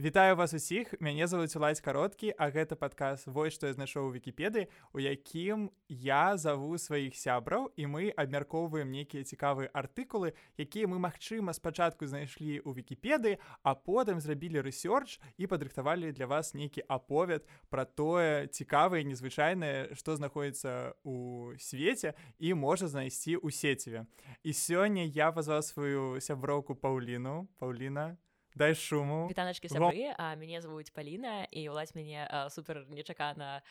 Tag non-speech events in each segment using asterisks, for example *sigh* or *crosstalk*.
Вітаю вас усіх. Мяне зовут уладзь кароткі а гэта падказ вось што я знайшоў у вікіпедыі у якім я заву сваіх сябраў і мы абмяркоўваем нейкія цікавыя артыкулы якія мы магчыма спачатку знайшлі ў вікіпедыі а потым зрабілі рэсёрч і падрыхтавалі для вас нейкі аповед пра тое цікавае незвычайнае што знаходіцца у свеце і можа знайсці ў сеціве. І сёння я пазваў сваю сяброўку паўліну. Паўліна дай шуму. Вітаначки сябры а мяне зовут Паліна і ўлазь мяне а, супер нечакана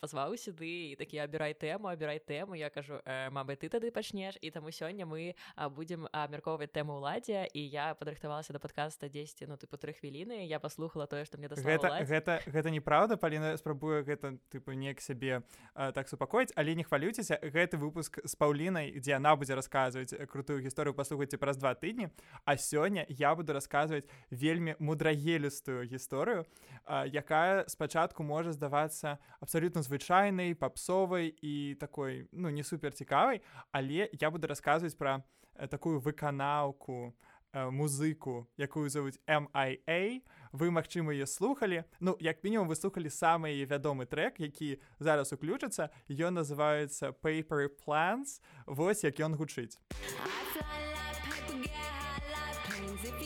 пазваў сюды і такі абірай тэму абірай тэму я кажу э, Мабы ты тады пачнеш і таму сёння мы будзем абмяркоўваць тэму ўладзе і я падрыхтавалася да падкаста 10 ну тыпу тры хвіліны я паслухала тое што мне да гэта гэта гэта неправда Паліна спрабую гэта тыпу неяк сябе а, так супакоіць. Але не хвалюйцеся гэты выпуск з паўлінай дзе яна будзе расказваць крутую гісторыю паслухайце праз два тыдні. А сёння я буду расказваць вельмі мудрагелістую гісторыю якая спачатку можа здавацца абсалютна звычайнай папсовай і такой ну не супер цікавай але я буду расказваць пра э, такую выканаўку э, музыку якую завуць MIA вы магчыма ее слухали ну як мінімум вы слухали самы вядомы трек які зараз уключыцца. Ён называется paper plans восьось як ён гучыць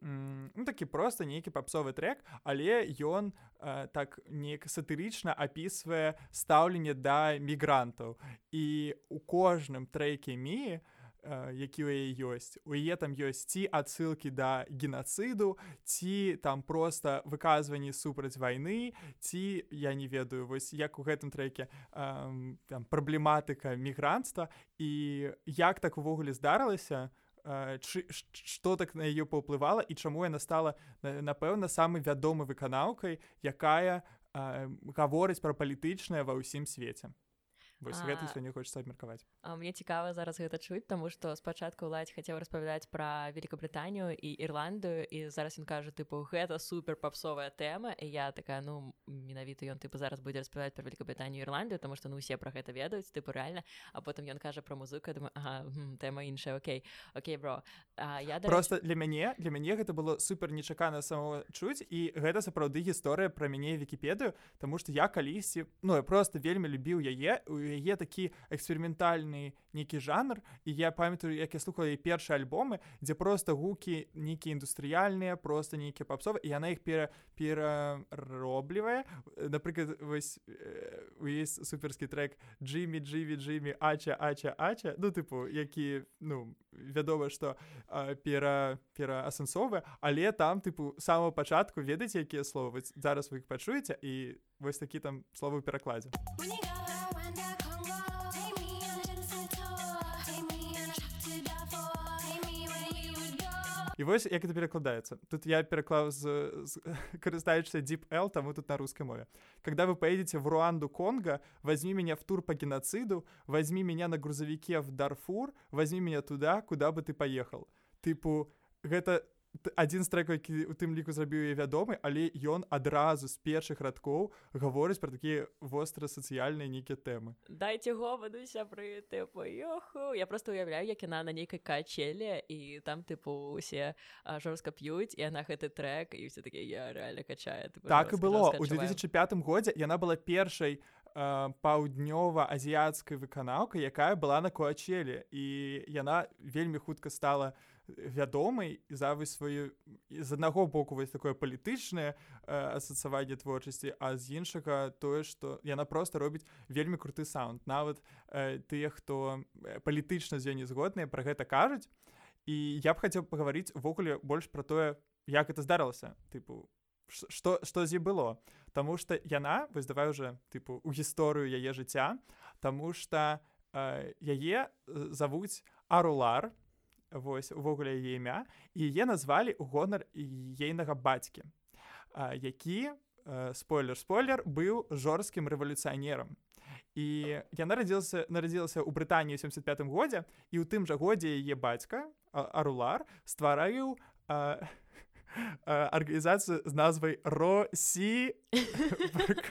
ну, такі проста нейкі папсовы трек, але ён э, так неяк сатырычна апісвае стаўленне да мігрантаў. І у кожным трэйке міі, які ў яе ёсць у яе там ёсць ці адсылкі да генацыду ці там просто выказванні супраць вайны ці я не ведаю вось як у гэтым трэке там праблематыка мігрантства і як так увогуле здарылася што так на яе паўплывала і чаму яна стала напэўна самай вядомай выканаўкай якая гаворыць пра палітычнае ва ўсім свеце Вось гэта сёння хочацца абмеркаваць. А мне цікава зараз гэта чуць, таму што спачатку ўладзь хацеў распавядаць пра Великабрытанію і Ірландыю і зараз ён кажа тыпу гэта супер папсовая тэма і я такая ну менавіта ён тыпу зараз будзе распавядаць пра Великабрытанію Ірландыю, таму што ну усе пра гэта ведаюць тыпу рэальна, а потым ён кажа пра музыку думаю ага, тэма іншая Окей Окей бро а, я да просто для мяне для мяне гэта было супер нечакана самого чуць і гэта сапраўды гісторыя пра мяне вікіпедыю, Таму што я калісьці ну я просто вельмі любіў яе у яе такі эксперыментальны нейкі жанр і я памятаю як я слухала і першыя альбомы дзе просто гукі нейкія індустрыяльныя просто нейкія папсовы і яна іх пера перароблівае. Напрыклад вось у есть суперскі трек джиммі дживі джиммі ача ача ача ну тыпу які ну вядома што пера пераасэнсовы але там тыпу самого пачатку ведаць якія словы? Зараз вы іх пачуеце і вось такі там словы перакладзе і вось як это перакладаецца тут я пераклаў з, з карыстаючыся дипл таму тут на рускай мове когда вы поедете в руанду конга возьми меня в тур по геноциду возьми меня на грузовике в дарфур возьми меня туда куда бы ты поехал. Тыпу гэта ты адзін з трек які у тым ліку зрабіў я вядомы але ён адразу з першых радкоў гаворыць пра такія востра сацыяльныя нейкія тэмы. Дайте говаду сябры тыпуёху я просто уяўляю як яна на нейкай качеле і там тыпу усе жорстка п'юць і яна гэты трек і все такі я рэальна качае так і было. у 2005 годзе яна была першай паўднёва-азіяцкай выканаўкай якая была на куачеле і яна вельмі хутка стала у вядомай за вы сваю з аднаго боку вось такое палітычнае асацаванне творчасці а з іншага тое што яна просто робіць вельмі круты саунд. Нават э, тыя хто палітычна з ёй не згодныя пра гэта кажуць. І я б хацеў пагаварыць увогуле больш пра тое як это здарылася. Тыпу что што з ей было. Таму что яна выздаваю уже тыпу у гісторыю яе жыцця. Таму что э, яе завуць арулар вось увогуле яе імя і яе назвалі гонар ейнага бацькі які спойлер спойлер быў жорсткім рэвалюцыянерам. І я нарадзілася нарадзілася ў брытаніі 75 годзе і ў тым жа годзе яе бацька арулар стварыў *laughs* арганізацыю з назвай росі *laughs*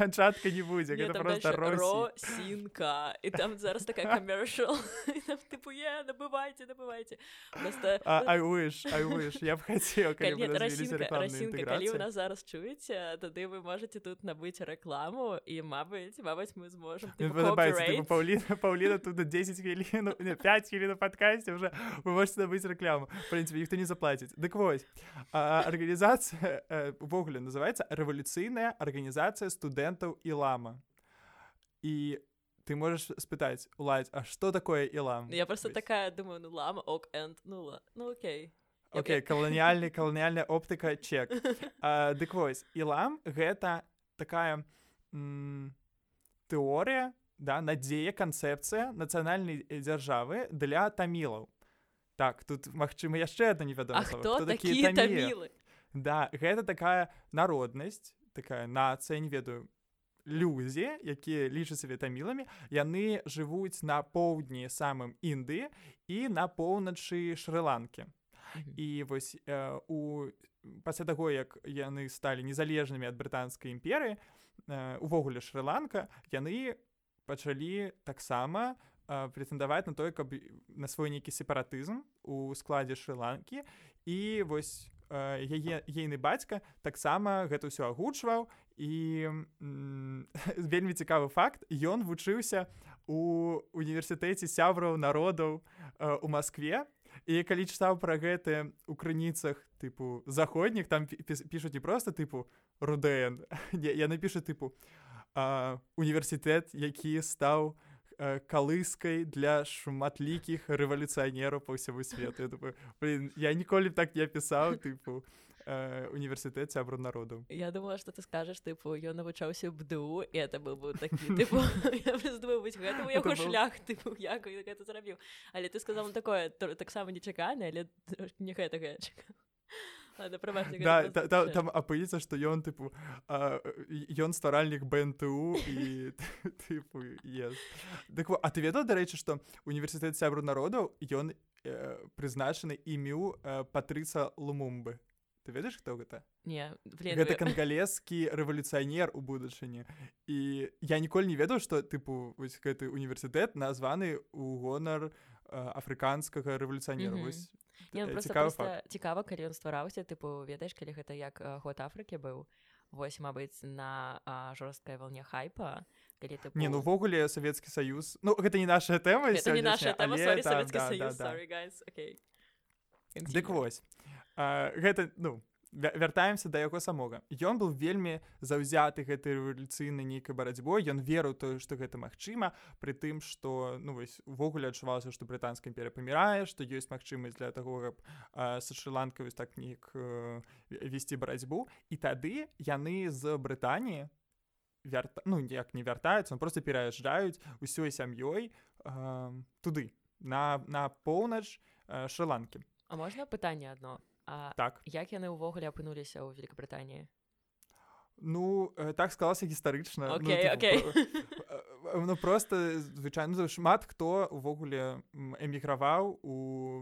канчатка не будзе гэта просто росінка і там зараз такая *laughs* камершал тыпу е набывайце набывайце я б хацеў калі у нас зараз чуеце тады вы можете тут набыць рэкламу і мабыць мабыць мы зможам паўліна паўліна тут 10 хвілін 5 хвілін падкасці уже вы можете набыць рэкламу прынцыпе ніхто не заплаціць дык вось арганізацыя увогуле называется рэвалюцыйная арганізацыя студэнтаў і лама і ты можаш спытаць уладзь А что такое ілам я просто Весь. такая думаю ну лама ок энд нула ну окей Окей, каланіяльны *laughs* каланіяльная оптыка чек. *laughs* Дык вось ілам гэта такая тэорыя да надзея канцэпцыя нацыянальнай дзяржавы для тамілаў так тут магчыма яшчэ одна невядома такія тамілы да гэта такая народнасць такая нацыя не ведаю людзі якія лічаць сабе таміламі яны жывуць на поўдні самым індыі і на поўначы шры-ланкі. І вось э, у пасля таго як яны сталі незалежнымі ад брытанскай імперыі э, увогуле шры-ланка яны пачалі таксама э, прэтэндаваць на тое каб на свой нейкі сепаратызм у складзе шры-ланкі. І вось яе ейны бацька таксама гэта ўсё агучваў і *laughs* вельмі цікавы факт ён вучыўся у універсітэце сябраў народаў у Маскве. І калі чытаў пра гэты у крыніцах тыпу заходніх там пішуць не проста тыпу рудэн *laughs* я напішу тыпу універсітэт які стаў у калыскай для шматлікіх рэвалюцыянераў па ўсяму свету. Я, я ніколі так не пісаў тыпу э, універсітэт сябру народу я думала что ты скажаш тыпу ён навучаўся бду і это был бы яго шлях тыпу як гэта зрабіў але ты сказал такое таксама нечакана але не гэтага *laughs* чакаю да, та, та, там апыецца што ён тыпу ён стваральнік бнту і *laughs* тыпу yes. так, а ты ведаў дарэчы што універсітэт сябру народаў ён э, прызначаны імю э, патрыца лумумбы? Ты ведаеш хто гэта не блин, гэта вы... *laughs* кангалескі рэвалюцыянер у будучыні і я ніколі не ведаў што тыпу вось гэты універсітэт названы у гонар афрыканскага рэвалюцыянера mm -hmm. вось Не, ну, просто, цікава, просто цікава калі ён ствараўся тыпу ведаеш калі гэта як год Афрыкі быў вось мабыць на жорсткай волне хайпа калі ты не ну-вогуле савецкі саюз ну гэта не наша тэма не наша тэма але, да, да, да, да. okay. дык вось. А, гэта ну вяртаемся да яго самога. Ён быў вельмі заўзяты гэтай рэвалюцыйнай нейкай барацьбой ён верыў тое што гэта магчыма пры тым што ну вось увогуле адчувалася што брытанская імперія памірае што ёсць магчымасць для таго каб са шрыланкавы так нейк э, весці барацьбу. І тады яны з брытаніі вярта ну ніяк не вяртаюцца просто пераязджаюць усёй сям'ёй э, туды на на поўнач э, шрыланкі. А можна пытанне адно А так. як яны ўвогуле апынуліся ў Вкабрытаніі Ну э, так склалася гістарычна. Okay, ну, okay. Ну просто звычайно шмат хто увогуле эміграваў у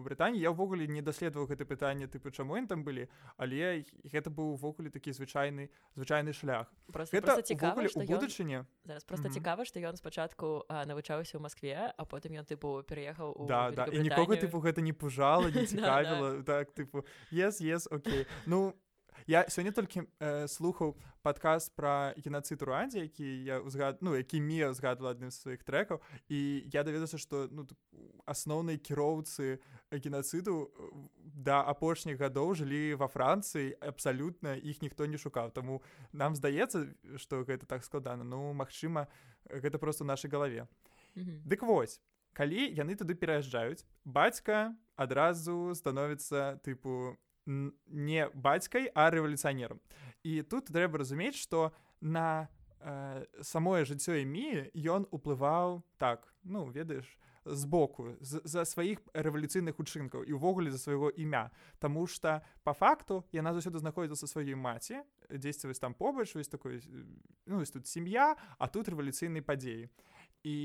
Брытані я ўвогуле не даследаваў гэта пытанне тыпу чаму ён там былі але гэта быў увогуле такі звычайны звычайны шлях. Цікава будучыне зараз просто цікава што ён спачатку навучаўся ў Маскве а потым ён тыпу пераехаў да, да. і нікога тыпу гэта не пужала не *laughs* цікавіла так тыпу yes, yes, okay. ну я сёння толькі э, слухаў падказ пра генацыд руандзе які я узгад ну які мія згадвала адным з сваіх трэкаў і я даведаўся што ну асноўнай кіроўцы генацыду да апошніх гадоў жылі ва францыі абсалютна іх ніхто не шукаў таму нам здаецца што гэта так складана ну магчыма гэта просто нашай галаве mm -hmm. дык вось калі яны туды пераязджаюць бацька адразу становіцца тыпу не бацькай а рэвалюцыянерам і тут трэба разумець што на э, самое жыццё імі ён уплываў так ну ведаеш з боку за сваіх рэвалюцыйных учынкаў і ўвогуле за свайго імя Таму что по факту яна заўсёды знаходзіцца сваёй маці дзесьці вось там побач вось такой ну, тут сям'я а тут рэвалюцыйнай падзеі і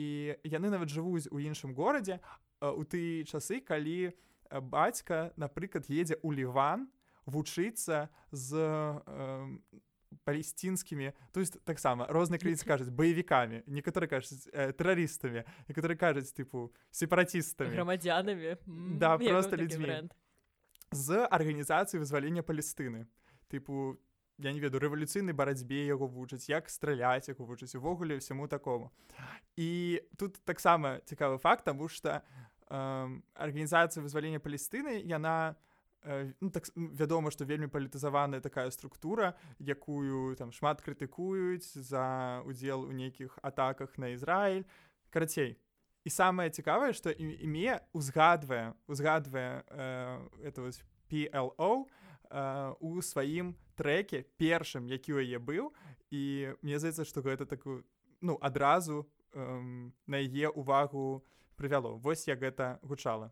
яны нават жывуць у іншым горадзе у тыя часы калі бацька напрыклад едзе ў ліван вучыцца з э, палесцінскімі то есть таксама розныя крыніцы кажуць баевікамі некаторы кажуць э, тэрарыстамі некаторы кажуць тыпу сепаратістамі грамадзянамі да просто людзьмі з арганізацыі вызвалення палестыны тыпу я не веду рэвалюцыйнай барацьбе яго вучаць як страляць яго вучаць увогуле ўсяму такому. І тут таксама цікавы факт таму што э, арганізацыя вызвалення палестыны яна у Э, ну, так вядома што вельмі палітызаваная такая структура якую там шмат крытыкуюць за удзел у нейкіх атаках на Ізраіль карацей і самае цікавае што іме узгадвае узгадвае э, это вось PLO э, у сваім трэке першым які ў яе быў і мне здаецца што гэта такую ну адразу э, на яе увагу прывяло. Вось як гэта гучала.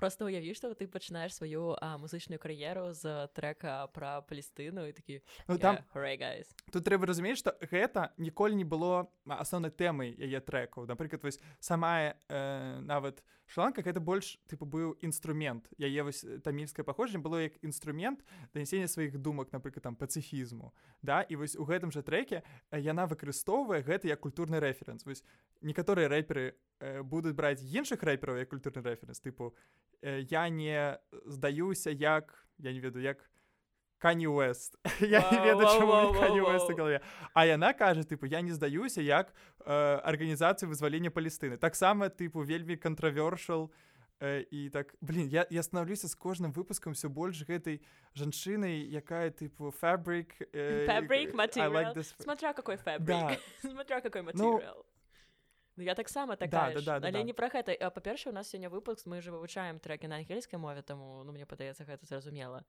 Просто уяві што ты пачынаеш сваю музычную кар'еру з трека пра палістыну і такі ну, там yeah, тут трэба разумець што гэта ніколі не было асноўнай тэмай яе трекаў напрыклад вось самая э, нават шланка гэта больш тыпу быў інструмент яе вось тамільскае паходжанне было як інструмент данясення сваіх думак напрыклад там пацыфізму да. І вось у гэтым жа треке яна выкарыстоўвае гэта як культурны рэферэнс вось некаторыя рэперы э, будуць браць іншых рэпераў як культурны рэферэнс тыпу Э, я не здаюся як я не веду як кані Уэст. *laughs* Я не ведаю галаве А яна кажа тыпу я не здаюся як арганізацыі э, вызвалення палістыны таксама тыпу вельмі кантравершал э, і так блин я я становлюся з кожным выпускам все больш гэтай жанчынай якая тыпу фабрик *laughs* смотря какой фабрик *laughs* смотря какой материал. Ну, я таксама такая да, да, да, але да. не пра гэта па-перша у нас сёння выпуск мы же вывучаем трекі на ангельскай мове таму ну мне падаецца гэта зразумела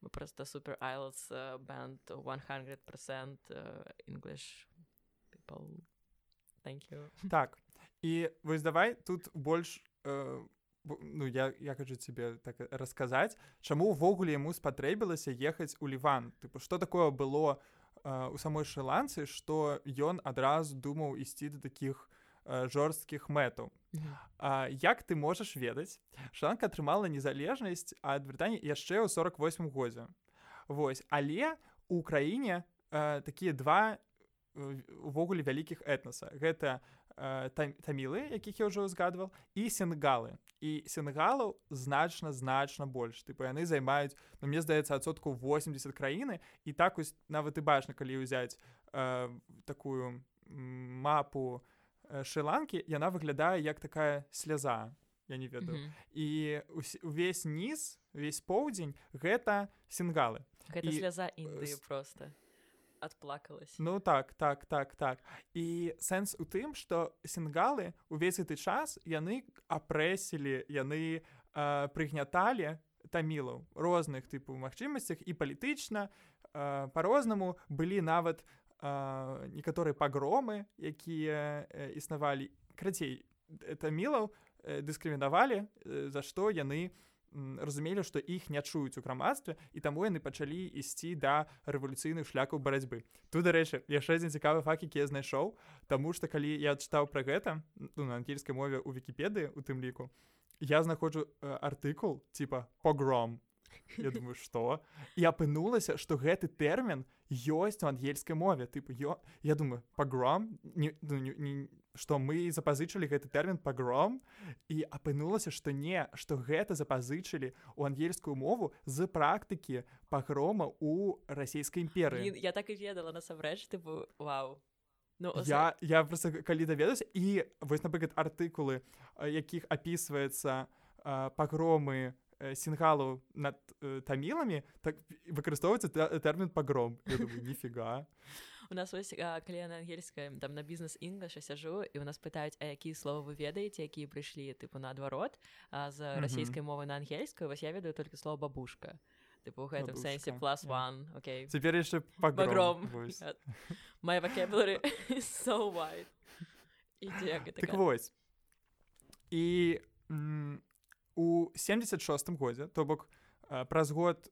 мы просто супер айлс бand 100% english так і вось давай тут больш э, ну я я кажу тебе так расказаць чаму увогуле яму спатрэбілася ехаць у ліван тыпу что такое было э, у самой шыландцы что ён адразу думаў ісці да таких Э, жорсткіх мэтаў. Як ты можаш ведаць, Шанка атрымала незалежнасць ад Брытаніі яшчэ ў 48 годзе. Вось але у краіне э, такія два увогуле вялікіх этнаса. Гэта э, тамілы, якіх я ўжо узгадваў і сенгалы. І сенгалаў значна значна больш. Тыпу яны займаюць, ну, мне здаецца адсотку 80 краіны і так ось нават і бачна, калі ўзяць э, такую мапу, шыланкі яна выглядае як такая сляза я не ведаю. Mm -hmm. і увесь ніз весь поўдзень гэта сінгалы гэта і... сляза індыі просто. Адплакалась ну так так так так. І сэнс у тым что сінгалы увесь гэты час яны апрэсілі яны э, прыгняталі тамілаў розных тыпу магчымасцях і палітычна э, по-рознаму былі нават на некаторыя пагромы якія існавалі крацей это мілаў дыскрымінавалі за што яны разумелі што іх не чуюць у грамадстве і таму яны пачалі ісці да рэвалюцыйных шляхаў барацьбы тут дарэчы яшчэ адзін цікавы факт які я знайшоў Таму што калі я чытаў пра гэта ну, на ангельскай мове ў вкіпедыі у тым ліку я знаходжу артыкул типа погром Я думаю что? І апынулася што гэты тэрмін ёсць у ангельскай мове. Тыпу ё я думаю погром не, ну, не, не што мы запазычылі гэты тэрмін погром і апынулася што не што гэта запазычылі у ангельскую мову з практыкі пагрома у расійскай імперыі. Я так і ведала насамрэч тыпу вау. Ну, я я просто калі даведаюся і вось напрыклад артыкулы якіх апісваецца пагромы Э, сінгалу над э, таміламі так выкарыстоўваецца тэрмін пагром нифіга у нас вось калі на ангельская там на бізнес інгаша сяжу і у нас пытаюць а якія слова вы ведаеце якія прыйшлі тыпу наадварот з расійскай мовы на ангельскую вось я ведаю только слово бабушка тыпу гэтым сэнсе plus one okay цяпер яшчэ пагром my vocabulary *laughs* is so wide ідзе *laughs* так вось і у 76 годзе то бок праз год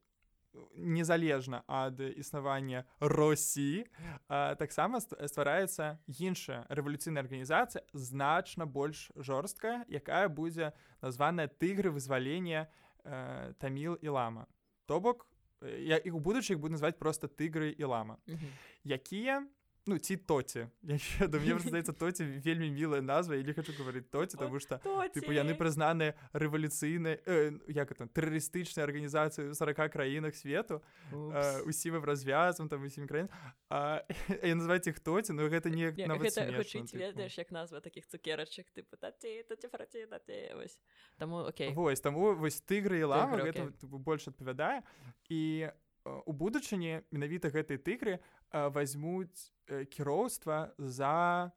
незалежна ад існавання Росіі таксама ствараецца іншая рэвалюцыйная арганізацыя значна больш жорсткая якая будзе названая тыгры вызвалення э, таміл і лама. То бок я іх у будучых буду назваць просто тыгры і лама якія ну ці тоці мне *laughs* здаецца тоці вельмі мілая назва я не хочу говорить тоці тому что типу яны прызнаны рэвалюцыйнай э, як это тэрарыстычнай арганізацыі 40 краінах свету э, усім развязам там усім краін называть іх тоці но гэта не ведаеш як назва таких цукерачак тыпу таму вось таму вось тыгры і лама больш адпавядае і у будучыні менавіта гэтай тыгры возьмуць кіроўства за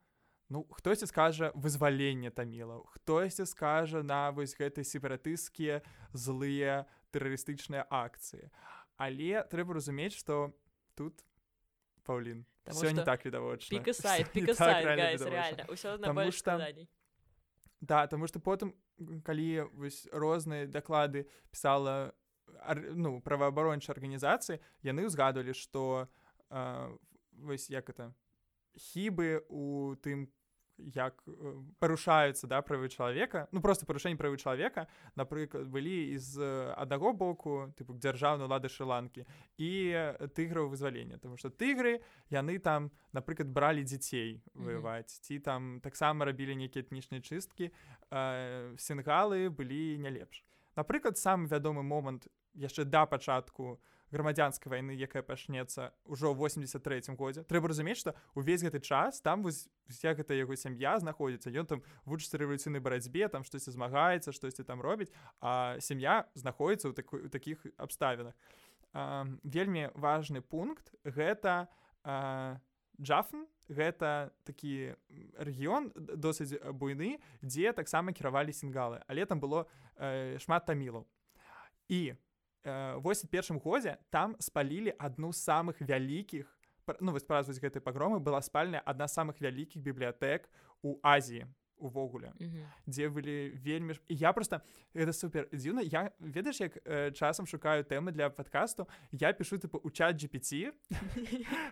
ну хтосьці скажа вызваленне тамілаў хтосьці скажа на вось гэтай сепаратысцкія злыя тэрарыстычныя акцыі. Але трэба разумець што тут паўлін все не так відавочна. да таму што потым калі вось розныя даклады пісала ну праваабарончай арганізацыі яны ўзгадвалі што вось як это хібы у тым як парушаюцца да правы чалавека ну просто парушэнне правы чалавека напрыклад былі з аднаго боку тыпу дзяржаўнай улады шыланкі і тыграў вызвалення тому что тыгры яны там напрыклад бралі дзяцей ваяваць ці там таксама рабілі нейкія этнічныя чысткі сінгалы былі не лепш напрыклад сам вядомы момант яшчэ да пачатку грамадзянскай вайны якая пачнецца ўжо 83 годзе. Трэба разумець што увесь гэты час там вся гэта яго сям'я знаходзіцца. Ён там вучыцца рэвалюцыйнай барацьбе там штосьці змагаецца штосьці там робіць а сям'я знаходіцца ў такой у такіх абставінах. Вельмі важны пункт гэта джафн гэта такі рэгіён досыць буйны дзе таксама кіравалі сінгалы але там было э, шмат тамілаў і у восьось першым годзе там спалілі адну з самых вялікіх ну вось празваць гэтай пагромы была спальня адна з самых вялікіх бібліятэк у Азіі увогуле mm -hmm. дзе былі вельмі я просто это супер дзіўна я ведаеш як э, часам шукаю тэмы для падкасту я пишу тыпу у чат GPT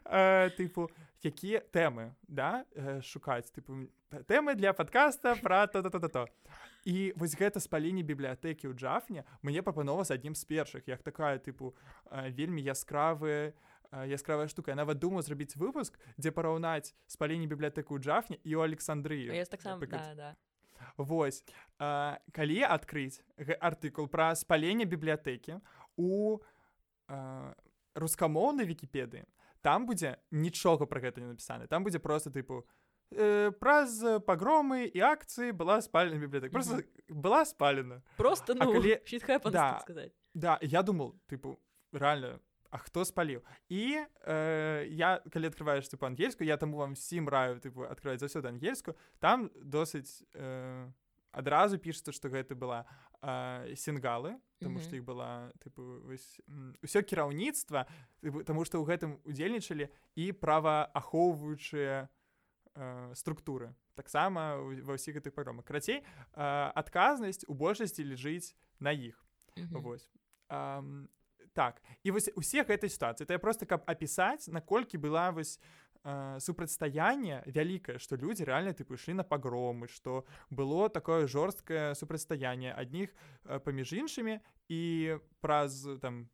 э, *laughs* тыпу якія тэмы да э, шукаць тыпу тэмы для падкаста пра то то то то і вось гэта спаленне бібліятэкі ў джафне мне прапанова з аднім з першых як такая тыпу вельмі яскравы яскравая штука. Я нават думаю зрабіць выпуск дзе параўнаць спаленне бібліятэку ў джафне і ў александрыю Вось а, калі адкрыць артыкул пра спаленне бібліятэкі у рускамоўнай вікіпедыі там будзе нічога пра гэта не напісаны там будзе просто тыпу э, праз пагромы і акцыі была спальна бібліятэк просто mm -hmm. была спалена просто ну, калі... *laughs* да, да я думал тыпу реально А хто спаліў і э, я калі открываеш ты па-ангельску я таму вам всім раю тыпу открываць заўсёды ангельску там досыць э, адразу пішется што гэта была э, сінгалы тому что іх была тыпу ўсё кіраўніцтва таму што ў гэтым удзельнічалі і праваахоўваючыя, э, структуры. Таксама ва ўсіх гэтых праграмах крацей э, адказнасць у большасці лежыць на іх mm -hmm. вось э, так і вось усе гэтай сітуацыі то я просто каб апісаць наколькі была вось э, супрацьстаянне вялікае што людзі рэальна ты пайшлі на пагромы што было такое жорсткае супрацьстаянне адних э, паміж іншымі і праз там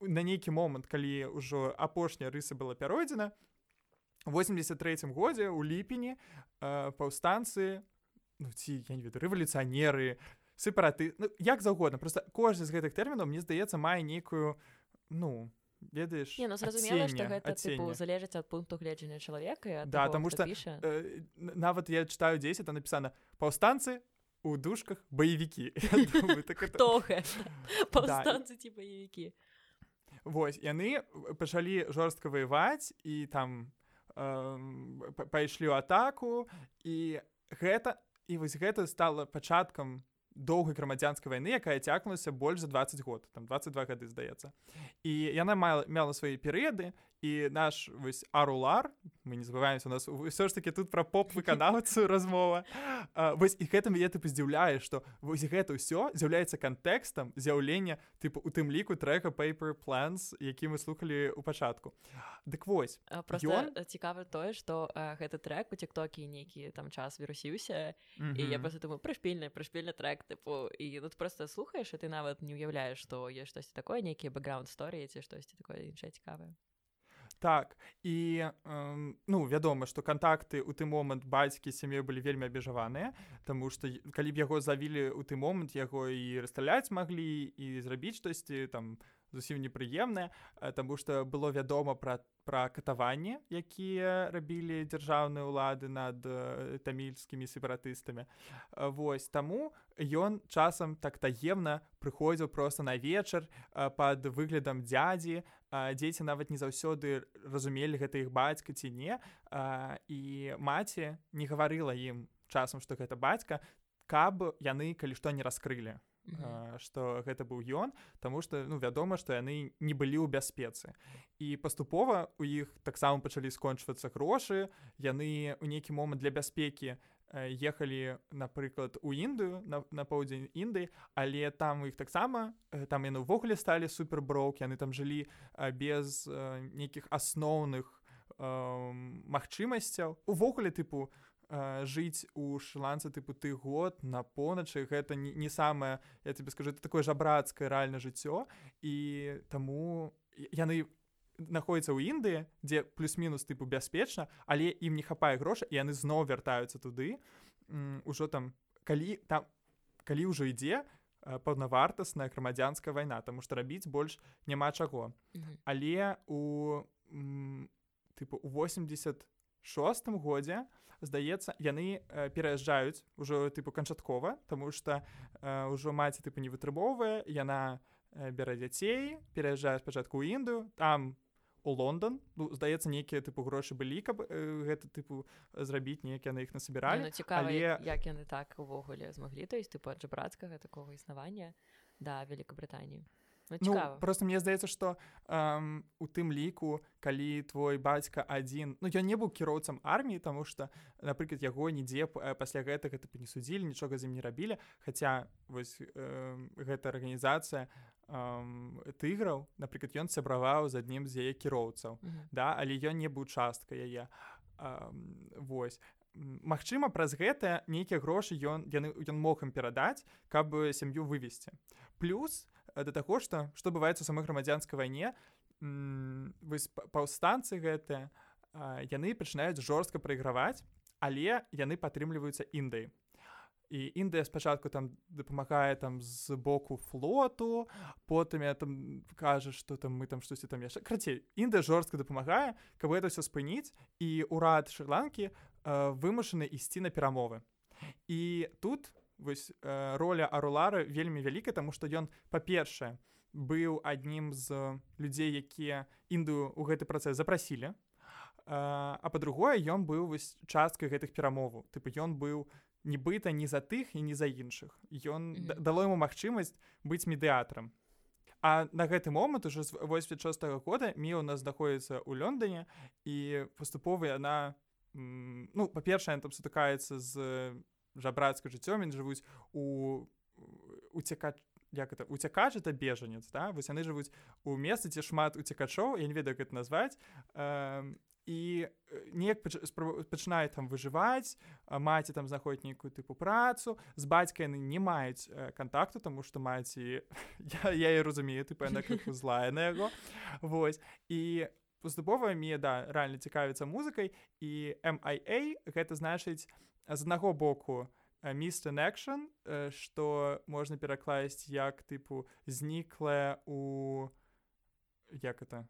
на нейкі момант калі ўжо апошняя рыса была пяройдзена 83 годзе у ліпені э, паўстанцы ну, ці я не веду рэвалюцыянеры сепараты ну, як заўгодна просто кожны з гэтых тэрмінаў мне здаецца мае нейкую ну ведаеш ну, зразумела што гэта тыпу, залежыць ад пункту гледжання чалавека да таму што э, нават я читаю 10 там напісана паўстанцы у душках баевікі баевікі Вось яны пачалі жорстка ваяваць і там пайшлі ў атаку і гэта і вось гэта стала пачаткам доўгай грамадзянскай вайны якая цягнулася больш за 20 год там 22 гады здаецца і яна мала мела свае перыяды і наш вось арулар мы не забываемся у нас ўсё ж таки тут пра поп выканаўцу *laughs* размова вось і гэтым я тыпу здзіўляю што вось гэта ўсё з'яўляецца кантэкстам з'яўлення тыпу у тым ліку трека paper plans які мы слухали у пачатку дык вось ён... цікава тое што гэты трек у тиктокі нейкі там час вірусіўся mm -hmm. і я просто думаю прышпільны прышпільны трек тыпу і тут просто слухаеш і ты нават не ўяўляеш што ёсць штосьці такое нейкія бэкграунд сторыі ці штосьці такое іншае цікавае так і э, ну вядома што кантакты ў ты момант бацькі сям'ёй былі вельмі абмежаваныя Таму што калі б яго завілі ў ты момант яго і расстраляць маглі і зрабіць штосьці там зусім непрыемнае Таму што было вядома пра пра катаванні якія рабілі дзяржаўныя ўлады над тамільскімі сепаратыстамі. Вось таму ён часам так таемна прыходзіў проста на вечар пад выглядам дзядзі дзеці нават не заўсёды разумелі гэта іх бацька ці не. І маці не гаварыла ім часам што гэта бацька каб яны калі што не раскрылі што гэта быў ён Таму што ну вядома што яны не былі ў бяспецы. І паступова у іх таксама пачалі скончвацца грошы яны ў нейкі момант для бяспекі ехалі напрыклад у індыю на, на паўдзень індыі але там іх таксама там яны ўвогуле сталі суперброўк яны там жылі без нейкіх асноўных магчымасцяў увогуле тыпу э, жыць у шыланцы тыпу ты год на поначы гэта не, не самае я тебе скажу это такое жабрацкае рэальна жыццё і таму яны знаходзяцца ў індыі дзе плюс-мінус тыпу бяспечна але ім не хапае грошы і яны зноў вяртаюцца туды. Ужо там калі там калі ўжо ідзе э, паўнавартасная грамадзянская вайна таму што рабіць больш няма чаго але у тыпу 80 шостым годзе здаецца яны э, пераязджаюць ужо тыпу канчаткова тому что э, ўжо маці тыпу не вытрымоўвае яна э, бярэ дзяцей пераязджае спачатку ў індыю там у Лондон. Ну здаецца нейкія тыпу грошы былі каб э, гэта тыпу зрабіць неяк яны іх насабіралі ну, цікава але... як яны так увогуле змаглі то есть тыпу ад жабрацкага такого існавання да Великабританіі Ну, ну, просто мне здаецца што эм, у тым ліку калі твой бацька адзін Ну ён не быў кіроўцам арміі тому что напрыклад яго нідзе пасля гэтага ты не судзілі нічога з ім не рабілі Хаця вось э, гэта арганізацыя тыграў напрыклад ён сябраваў з адным з яе кіроўцаў mm -hmm. да але ён не быў частка яе. Восьось Магчыма праз гэта нейкія грошы ён яны ён мог ім перадаць каб сям'ю вывесці плюс да таго што што бываецца самой грамадзянскай вайне паўстанцы гэтыя яны пачынаюць жорстка прайграваць але яны падтрымліваюцца індыі і індыя спачатку там дапамагае там з боку флоту потым я там кажа что там мы там штосьці там яшчэ крацей індыя жорстка дапамагае каб это все спыніць і урад шри-ланкі вымушаны ісці на перамовы і тут вось роля арулары вельмі вялікая тому что ён па-першае быў аднім з людзей якія індыю у гэты працэс запрасілі а па-другое ён быў вось часткай гэтых перамоваў. Тыпу ён быў нібыта не за тых і не за іншых. Ён mm -hmm. дало ему магчымасць быць медыатрам а на гэты момант уже з 86 -го года мі у нас знаходіцца ў лёндоне і паступова яна ну па-першае там сутыкаецца з жабрацкай жыццём жывуць у уцекаць як это уцякач это бежанец да? Вось яны жывуць у месцы дзе шмат уцекачоў я не ведаю это назваць. І неяк пачынае там выжываць маці там знаходіць нейкую тыпу працу. З бацькай яны не маюць кантакту тому что маці *laughs* я, я і разумею ты пэўна злая на яго. Вось. І паступова мне да рэальна цікавіцца музыкай і MIA гэта значыць з аднаго боку містер action што можна перакласць як тыпу зніклая у як это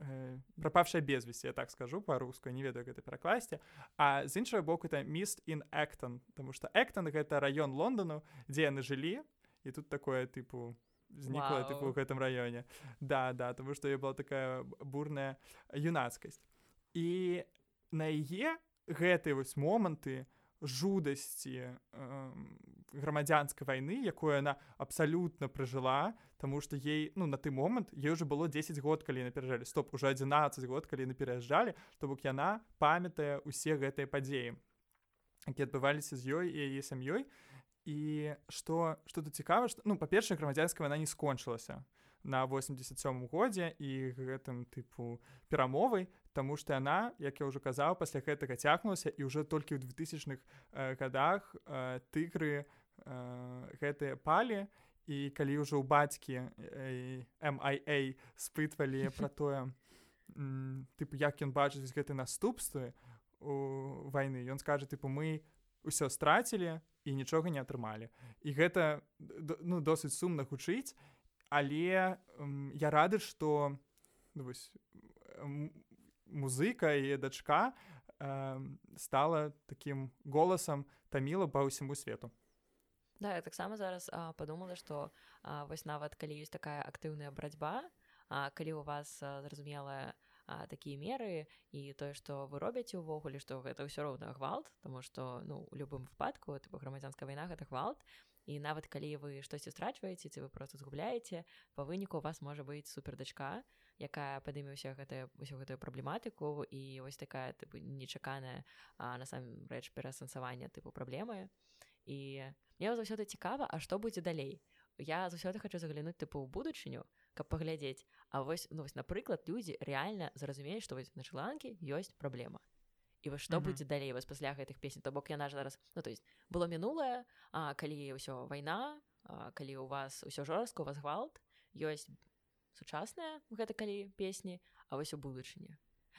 Э, прапавшая безвесці я так скажу па-руску не ведаю гэта перакласці. А з іншага боку это міст in эктон тому что эктон гэта раён лондону дзе яны жылі і тут такое тыпу знікла тыпу у гэтым раёне да да тому что я была такая бурная юнацкасць і на яе гэтыя вось моманты жудасці э, грамадзянскай вайны якую яна абсалютна пражыла Таму што ей ну на той момант ей уже было 10 год калі наперажалі стоп уже 11 год калі на пераязджалі то бок яна памятае усе гэтыя падзеі які адбываліся з ёй і яе сям'ёй і што што тут цікава што ну па-першае грамадзянская вайна не скончылася на 87 годзе і гэтым тыпу перамовай Таму што яна як я ўжо казаў пасля гэтага цягнулася і ўжо толькі ў 2000х э, годах э, тыгры э, гэтыя палі і калі ўжо ў бацькі э, MIA спытвалі пра тое тыпу як ён бачыць гэты наступствы у вайны ён скажа тыпу мы ўсё страцілі і нічога не атрымалі. І гэта ну досыць сумна гучыць але я рады што ну, вось, музыка і дачка э, стала таким голасам таміла па ўсяму свету. Да я таксама зараз а, подумала што а, вось нават калі ёсць такая актыўная барацьба а, калі у вас зразумелая такія меры і тое што вы робяце ўвогуле што гэта ўсё роўна гвалт тому што ну у любым выпадку тыпу грамадзянская вайна гэта гвалт і нават калі вы штосьці страчваеце ці вы просто згубляеце па выніку у вас можа быць супер дачка якая падыме ўся гэтая ўсю гэтую праблематыку і вось такая тыпу нечаканая насамрэч пераасэнсавання тыпу праблемы і мне заўсёды цікава а што будзе далей я заўсёды хочу заглянуць тыпу ў будучыню каб паглядзець А вось ну вось напрыклад людзі рэальна зразумеюць што вось на шыланкі ёсць праблема і вось што будзе далей вас пасля гэтых песень то бок яна ж зараз ну то есть было мінулае а калі ўсё вайна а, калі у вас ўсё жорстка у вас гвалт ёсць сучасная гэта калі песні а вось у будучыні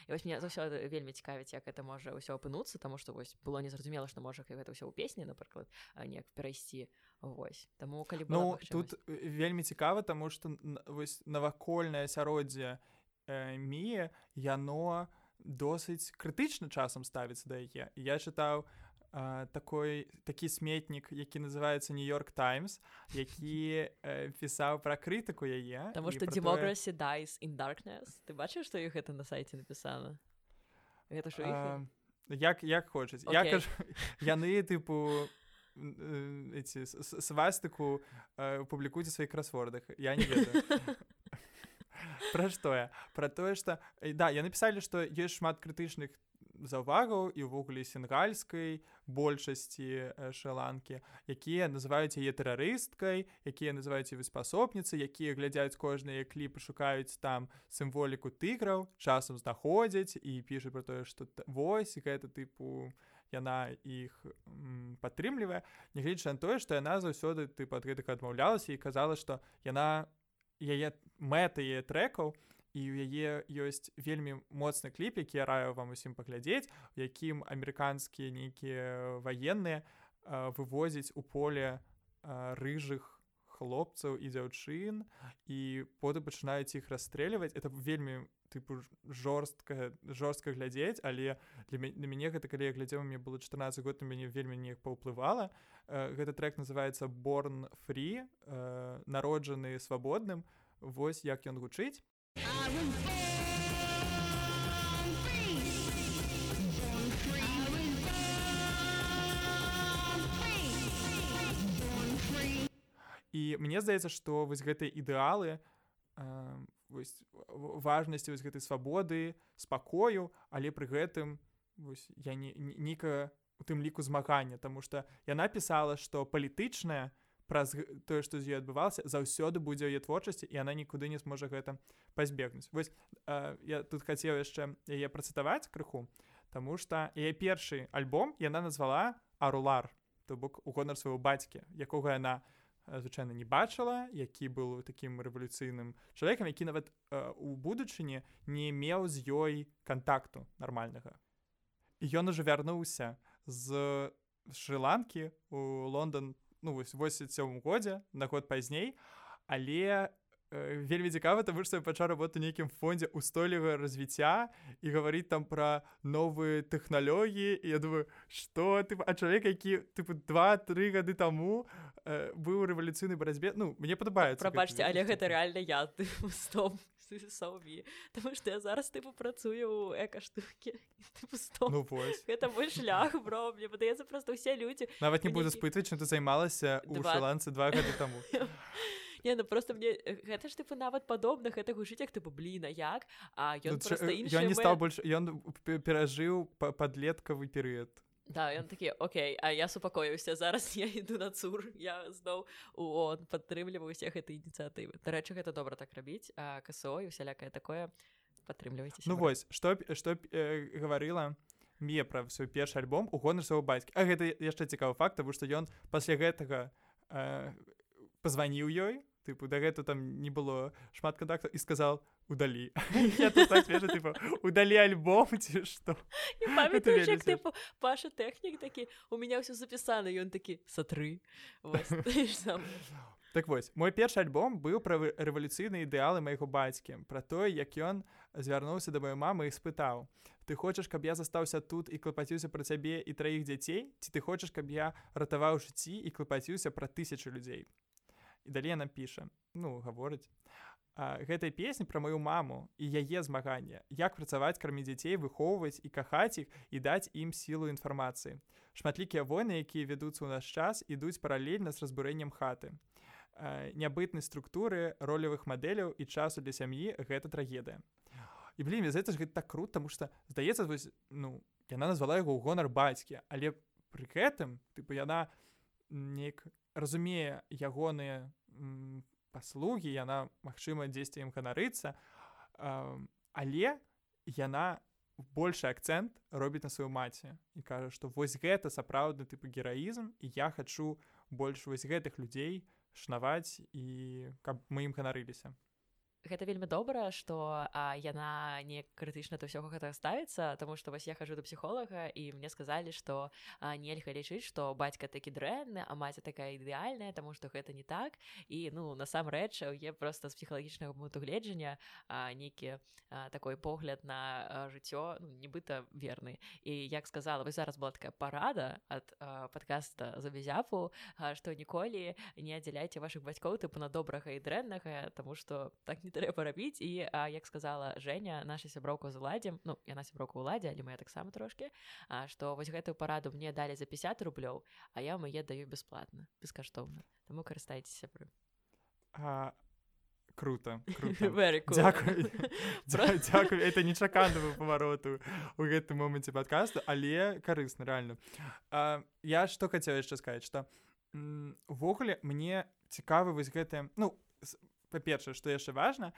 і вось мне заўсёды вельмі цікавіць як это можа ўсё апынуцца таму што вось было незразумела што можа гэта ўсё ў песні напрыклад неяк перайсці. Вось. Таму калі ну, тут вельмі цікава таму што вось навакольнае асяроддзе э, мі яно досыць крытычна часам ставіцца да яе. Я чытаў такой такі сметнік які называется нью-йорк таймс які э, пісаў пра крытыку яе Таму што демографі дайс in darkness ты бачыш што іх гэта на сайце напісана гэта ж а, як як хочуць okay. я кажу, *laughs* яны тыпу эти свастыку э, публікуйце сваіх красвордах я не *laughs* пра што я? Пра тое што да я напісалі што ёсць шмат крытычных заўвагаў і ўвогуле сенгальскай большасці шаланкі якія называюць яе тэрарысткай якія называюць выспасобніцы якія глядзяць кожныя кліпы шукаюць там сімволіку тыграў часам знаходзяць і піша про тое што вось гэта тыпу яна іх падтрымлівае нягледзячы на тое што яна заўсёды ты пад гэтых адмаўлялася і казала што яна яе мэты яе трекаў і і ў яе ёсць вельмі моцны кліп які я раю вам усім паглядзець у якім амерыканскія нейкія ваенныя вывозіць у поле рыжых хлопцаў і дзяўчын і потым пачынаюць іх расстрэльваць это вельмі тыпу жорстка жорстка глядзець але для на мяне гэта калі я глядзеў мне было 14 год у мяне вельмі неяк паўплывала гэты трек называется борн фрі народжаны свабодным вось як ён гучыць І мне здаецца, што вось гэтыя ідэалы э, важнасці вось гэтай свабоды, спакою, але пры гэтым вось, я не, ніка у тым ліку змагання, Таму што яна пісала, што палітычная, праз тое што з ёй адбывалася заўсёды будзе яе творчасці і она нікуды не зможа гэта пазбегнуць. Вось э, я тут хацеў яшчэ яе працытаваць крыху Таму што яе першы альбом яна назвала арулар то бок у гонар свайго бацькі якога яна звычайна не бачыла які быў такім рэвалюцыйным чалавекам які нават э, у будучыні не меў з ёй кантакту нармальнага. Ён уже вярнуўся з шры-ланкі у Лондон ну вось 87 годзе на год пазней але э, вельмі цікава таму што я пачаў работу нейкім фондзе устойлівае развіцця і гаварыць там пра новыя тэхналогіі я думаю што ты а чалавек які тыпу два-тры гады таму э, быў рэвалюцыйнай барацьбе ну мне падабаецца прабачце але гэта рэальна я *laughs* стоп саўмі Таму што я зараз тыпу працую ў экаштукі *laughs* ну, гэта *laughs* мой *laughs* шлях бро мне падаецца просто ўсе людзі нават не буду спытваць чым ты займалася у шаланцы два гады таму Не, ну просто мне гэта ж тыпу нават падобна гэта гучыць як тыпу бліна як? А ён ну, не стаў больш ён перажыў падлеткавы перыяд Да, ён такі Окей, а я супакоіўся зараз *laughs* я іду на цур я зноў он падтрымліваю усе гэтай ініцыятывы дарэчы гэта добра так рабіць касо і усялякае такое падтрымлівайце Ну вось што што э, гаварыла мне пра свой першы альбом у гонар свайго бацькі А гэта яшчэ цікавы факт тому што ён пасля гэтага э, пазваніў ёй тыпу да гэта там не было шмат кантактаў і сказал удалі *laughs* так удалі альбом *laughs* ці што паша тэхнік такі у меня ўсё запісана ён такі сатры *laughs* так вось мой першы альбом быў пра рэвалюцыйныя ідэалы майго бацькі пра тое як ён звярнуўся да маёй мамы і спытаў ты хочаш каб я застаўся тут і клапаціўся пра цябе і траіх дзяцей ці ты хочаш каб я ратаваў жыцці і клапаціўся пра тысячу людзей і далей яна піша ну гаворыць гэтай песні пра маю маму і яе змаганне. Як працаваць кармі дзяцей выхоўваць і кахаць іх і даць ім сілу інфармацыі. Шматлікія войны якія вядуцца ў наш час ідуць паралельна з разбурэннем хаты. Нябытнай структуры ролевых мадэляў і часу для сям'і гэта трагедыя і блин гэта ж гэта так круто тому что здаецца вось ну яна назвала яго гонар бацькі але пры гэтым тыпу яна неяк разумее ягоныя паслугі яна магчыма дзесьці ім ганарыцца але яна большы акцэнт робіць на сваю маці і кажа што вось гэта сапраўдны тыпу гераізм і я хачу больш вось гэтых людзей шнаваць і каб мы ім ганарыліся гэта вельмі добра што а, яна не крытычна да ўсяго гэта ставіцца тому что вось я хожу да псіхолага і мне сказалі што нельга лічыць што бацька такі дрэнны а маці такая ідэальная тому что гэта не так. І ну насамрэч е просто з псіхалагічнага муту гледжання нейкі такой погляд на жыццё ну, нібыта верны. І як сказала вы зараз была такая парада ад подкаста завязяпу што ніколі не аддзяляйце ваших бацькоў тыпу на добрага і дрэннага тому что так не трэба рабіць і а, як сказала Женя наша сяброўка з уладзем Ну яна сяброўка ўладзе але моя таксама трошки А што вось гэтую параду мне далі за 50 рублёў а я мае даю бесплатна бескаштоўна таму карыстайце сябры? А круто, круто. *laughs* cool. дзякую *laughs* дзякую это нечаканага павароту у гэтым моманце падкасту але карысна реально. А, я што хацеў яшчэ сказаць што увогуле мне цікавы вось гэтыя ну па-першае што яшчэ важна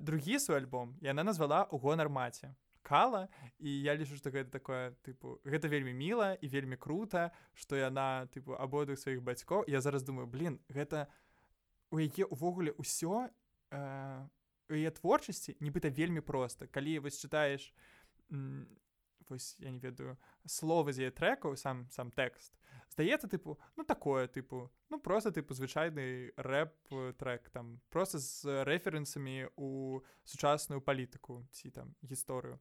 другі свой альбом яна назвала у гонар маці кала і я лічу што гэта такое тыпу гэта вельмі міла і вельмі круто што яна тыпу абодых сваіх бацькоў я зараз думаю блин гэта у яе увогуле ўсё яе творчасці нібыта вельмі проста. Калі вось чытаеш вось я не ведаю словы з яе трэкаў сам сам тэкст здаецца тыпу ну такое тыпу ну просто тыпу звычайны рэп трек там просто з рэферэнсамі у сучасную палітыку ці там гісторыю.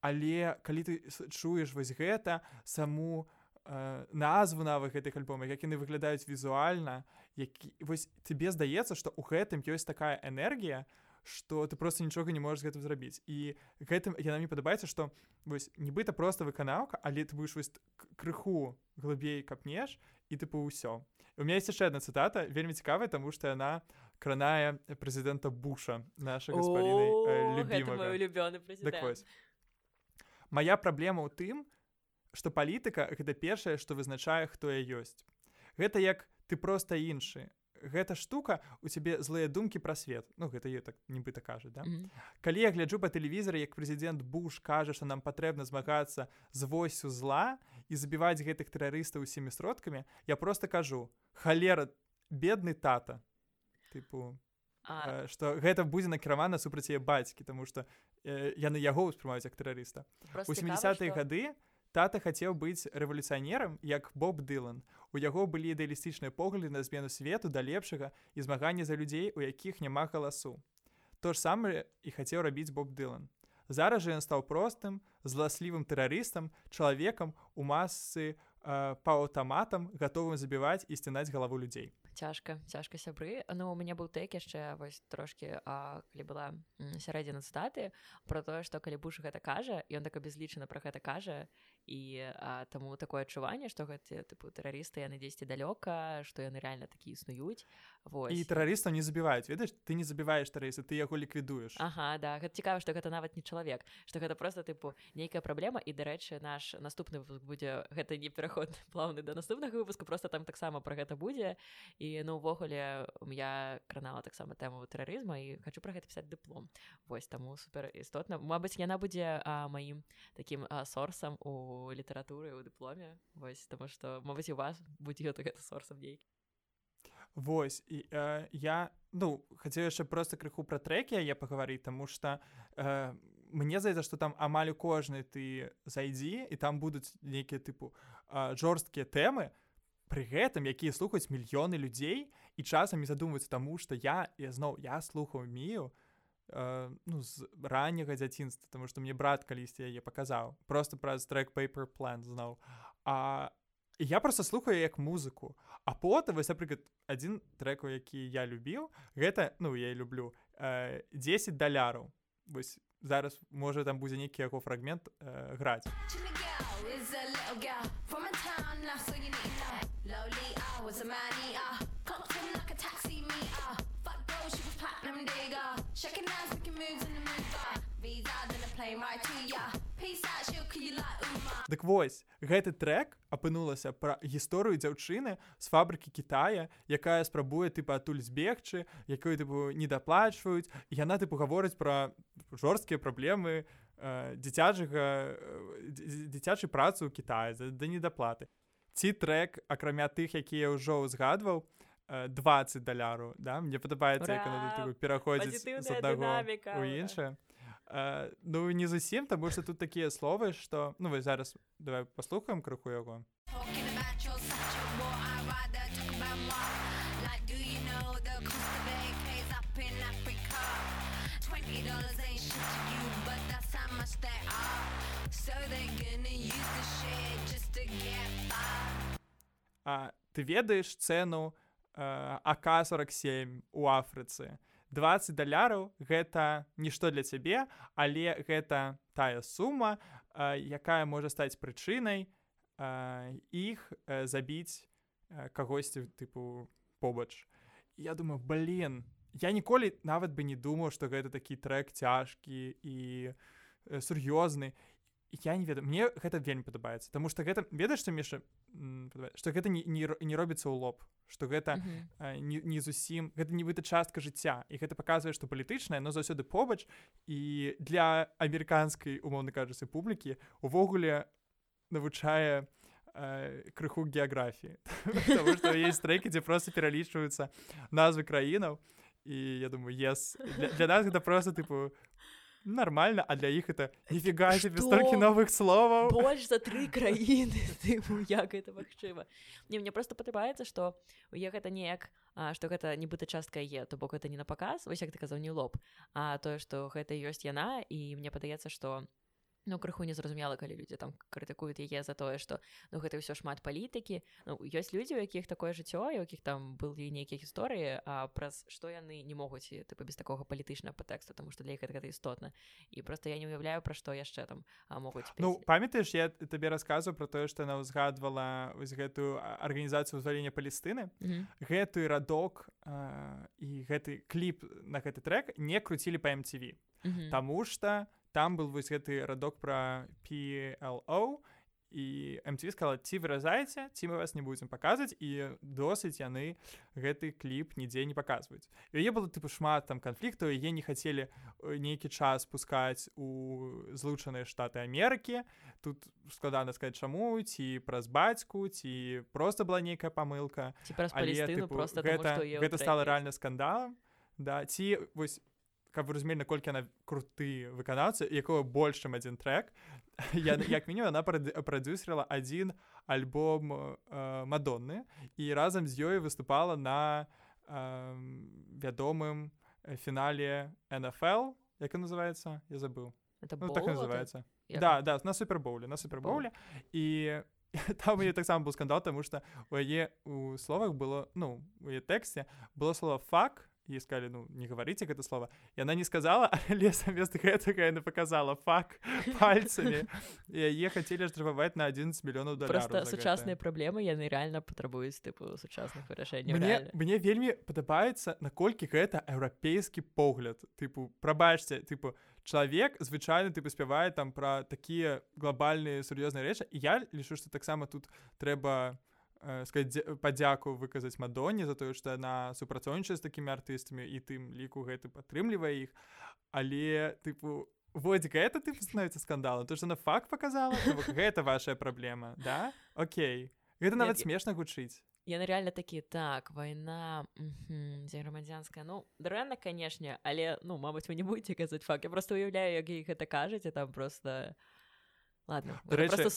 Але калі ты чуеш вось гэта саму э, назву нават гэтых альбомах як яны выглядаюць візуальна які вось тебе здаецца што ў гэтым ёсць такая энергія что ты просто нічога не можаш гэтым зрабіць і гэтым яна мне падабаецца што вось нібыта просто выканаўка але ты будешь вось крыху глыбей капнеш і тыпу ўсё у меня есть яшчэ одна цытата вельмі цікавая тому что яна кранае прэзідэнта буша наша любёны моя праблема ў тым что палітыка гэта першае что вызначае хто я ёсць гэта як ты просто іншы гэта штука у цябе злыя думкі пра свет ну гэта е так нібыта кажа да? Mm -hmm. калі я гляджу па тэлевізары як прэзідэнт буш кажа что нам патрэбна змагацца з восью зла і забіваць гэтых тэрарыстаў усімі сродкамі я просто кажу халера бедны тата тыпу что а... гэта будзе накіравана супраць яе бацькі тому что э, яны яго ўспрымаюць як тэрарыста у 70-е гады что... Тата хацеў быць рэвалюцыянерам як Боб Дылан. У яго былі ідэалістычныя погляды на змену свету да лепшага і змагання за людзей, у якіх няма галасу. То ж самае і хацеў рабіць Боб Дылан. Зараз жа ён стаў простым, зласлівым тэрарыстам, чалавекам у масы э, па аўтаматам, гатовым забіваць і сцінаць галаву людзей. Цяжка цяжка сябры. Ну у мяне быў тэк яшчэ вось трошки а калі была сярэдзіна цытаты про тое што калі буш гэта кажа ён так абязлічана про гэта кажа і а, таму такое адчуванне што гэты тыпу тэрарысты яны дзесьці далёка што яны реально такі існуюць. Вось. і тэрарыстаў не забіваюць. Ведаеш ты не забіваеш тэрарысы ты яго ліквідуеш. Ага да. Гэта цікава што гэта нават не чалавек што гэта просто тыпу нейкая праблема. І дарэчы наш наступны выпуск будзе гэта не пераход плаўны да наступнага выпуску просто там таксама про гэта будзе і ну увогуле я кранала таксама тэму тэрарызма і хочу про гэта пісаць дыплом Вось таму супер істотна Мабыць яна будзе маім такім сорсам у літаратуры у дыпломе Вось таму што мабыць у вас будзе гэта сорсам нейкі Вось і э, я ну хацеў яшчэ просто крыху пра трэкі я пагаварыць таму што э, мне здаецца што там амаль у кожнай ты зайдзі і там будуць нейкія тыпу э, жорсткія тэмы пры гэтым якія слухаюць мільёны людзей і часам не задумваюцца таму што я я зноў я слухаў мію э, ну, з ранняга дзяцінства тому што мне брат калісьці яе паказаў просто праз трек paper план зноў. А я просто слухаю як музыку. А потым вось напрыклад адзін трэку які я любіў гэта ну я люблю э, 10 даляраў вось зараз можа там будзе нейкі яго фрагмент э, граць Checking out, making moves in the bar Visa, then a plane right to ya. Peace out, she'll kill you like Uma. Дык вось, гэты трек апынулася пра гісторыю дзяўчыны з фабрыкі Китая, якая спрабуе тыпа адтуль збегчы, якую тыпу не даплачваюць. яна тыпу гаворыць пра жорсткія праблемы э, дзіцячага дзіцячай працы ў Китае да недаплаты. Ці трек, акрамя тых, якія ўжо ўзгадваў, 20 даляру да? Мне падабаецца пераходзіць з аднаго у іншае Uh, ну не зусім таму што тут такія словы што ну вы зараз давай паслухаем крыху яго uh, ты ведаеш цэну uh, ак-47 у Афрыцы 20 даляраў гэта нішто для цябе але гэта тая сума э, якая можа стаць прычынай э, іх э, забіць э, кагосьці тыпу побач. Я думаю блин я ніколі нават бы не думаў што гэта такі трек цяжкі і э, сур'ёзны я не ведаю мне гэта вельмі падабаецца Таму што гэта ведаеш што міша што гэта не, не, не робіцца ў лоб што гэта mm -hmm. не, не зусім гэта нібыта частка жыцця і гэта паказвае што палітычнае но заўсёды побач і для амерыканскай умоўна кажуся публікі увогуле навучае э, крыху геаграфіі *laughs* есть трэкі дзе просто пералічваюцца назвы краінаў і я думаю ес для, для нас гэта просто тыпу нормально а для іх это нифига себе столькі новых словаў больш за тры краіны як это магчыма не мне просто падабаецца что у я гэта неяк что гэта нібыта частка е то бок это не на паказ вось як ты казаў не лоб а тое что гэта ёсць яна і мне падаецца что ну крыху незразумела калі людзі там крытыкуюць яе за тое што ну гэта ўсё шмат палітыкі ну, ёсць людзі у якіх такое жыццё у якіх там былі нейкія гісторыі а праз што яны не могуць тыпа без такога палітычнага патэксту тому што для іх гэта істотна і просто я не уяўляю пра што яшчэ там а могуць пець. ну памятаеш я табе расказваю про тое што яна ўзгадвала вось гэтую арганізацыю ўзвалення палістыны mm -hmm. гэты радок а, і гэты кліп на гэты трек не круцілі па MTV mm -hmm. Таму што там был вось гэты радок про PLO і MTV сказала ці выразаеце ці мы вас не будзем паказваць і досыць яны гэты кліп нідзе не паказваюць яе было тыпу шмат там канфліктаў яе не хацелі нейкі час пускаць у злучаныя штаты Амерыкі тут складана сказать чаму ці праз бацьку ці просто была нейкая памылка просто гэта, гэта стала рэальна скандалам да ці вось каб вы разумелі наколькі яна круты выканаўца якого больш чым адзін трек. *laughs* Я як мінімум она прадюсерла адзін альбом э, мадонны і разам з ёй выступала на э, вядомым фінале NFL як называется? Я забыл. Ну, так называется. Да да на супербоуле на супербоуле. І *laughs* там яе таксама быў скандал тому что у яе у словах было ну у яе тэксце было слово фак ей сказали, ну, не говорите это слово. И она не сказала, *laughs* а Леса вместо этого она показала фак *laughs* пальцами. И ей хотели штрафовать на 11 миллионов долларов. Просто сучасные проблемы, яны реально потребуют, типа, сучасных вырашений. Мне, мне вельми подобается, накольки это европейский погляд. Типа, пробачьте, типа, человек звычайно ты паспявае там про такие глобальные сур'ёзныя рэчы і я лічу что таксама тут трэба Э, сказать падзяку выказаць мадоне за тое што яна супрацоўнічае з такімі артыстамі і тым ліку гэты падтрымлівае іх але тыпу водзіка это ты становіцца скандалам то што на факт показала? Гэта ваша праблема да? Окей. Гэта нават смешна гучыць яны реально такі так вайна грамадзянская ну дрэнна канешне але ну мабыць вы не будете казаць факт. Я просто уяўляю як іх гэта кажаце там просто ладно рэчы,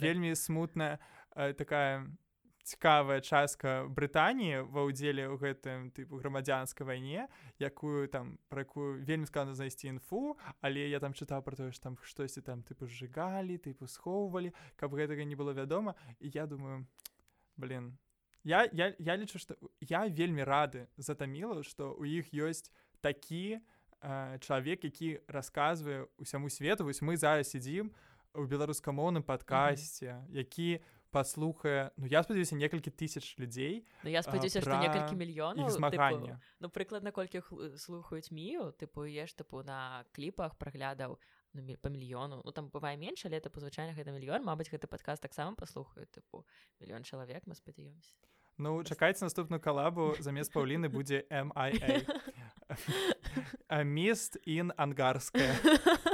вельмі смутная Э, такая цікавая частка брытаніі ва ўдзеле ў гэтым тыпу грамадзянскай вайне якую там пра якую вельмі складна знайсці інфу але я там чытаў про тое што там штосьці там тыпу сжигалі тыпу схоўвалі каб гэтага не было вядома і я думаю блин я я, я лічу што я вельмі рады затаміла што у іх ёсць такі э, чалавек які расказвае усяму свету вось мы зараз сядзім у беларускамоўным падкасці mm -hmm. які у паслухае ну я спадзяюся некалькі тысяч людзей ну, я спадзяюся што некалькі мільёнаў змагання ну прыкладна колькі слухаюць мію тыпу еш тыпу на кліпах праглядаў ну, по мільёну ну там бывае менш але это звычайна гэта мільён Мабыць гэты падказ таксама паслухаю тыпу мільён чалавек мы спадзяёмся. Ну чакайце наступную калабу замест паўліны будзе міст ін *laughs* *laughs* ангарская *laughs*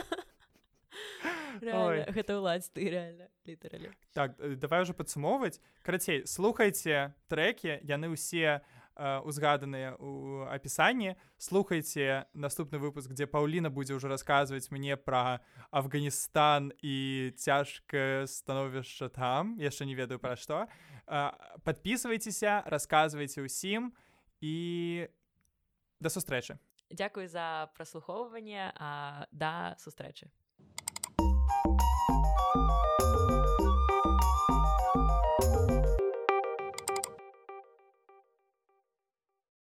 гэта *laughs* ўладзь ты реально літаралі так э, давай уже падсумоўваць карацей слухайце трекі яны ўсе узгаданыя у апісанні слухайце наступны выпуск дзе паўліна будзе ўжо расказваць мне пра Афганістан і цяжкае становішча там. Яшчэ не ведаю пра што подписывайтеся расказвайце ўсім і да сустрэчы Дякую за праслухоўванне да сустрэчы.